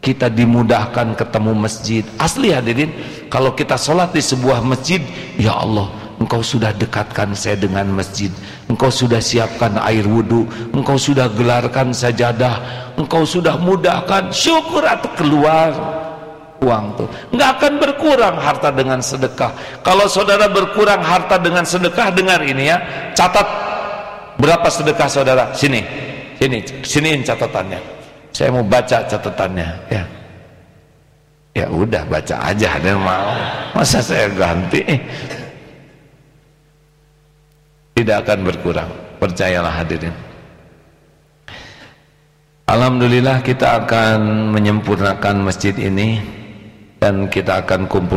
Speaker 1: Kita dimudahkan ketemu masjid. Asli hadirin kalau kita sholat di sebuah masjid ya Allah engkau sudah dekatkan saya dengan masjid. Engkau sudah siapkan air wudhu. Engkau sudah gelarkan sajadah. Engkau sudah mudahkan. Syukur atau keluar uang tuh. Nggak akan berkurang harta dengan sedekah. Kalau saudara berkurang harta dengan sedekah dengar ini ya. Catat berapa sedekah saudara? Sini. Sini. Siniin catatannya. Saya mau baca catatannya ya. Ya udah baca aja. Dan mau? Masa saya ganti tidak akan berkurang. Percayalah hadirin. Alhamdulillah kita akan menyempurnakan masjid ini dan kita akan kumpul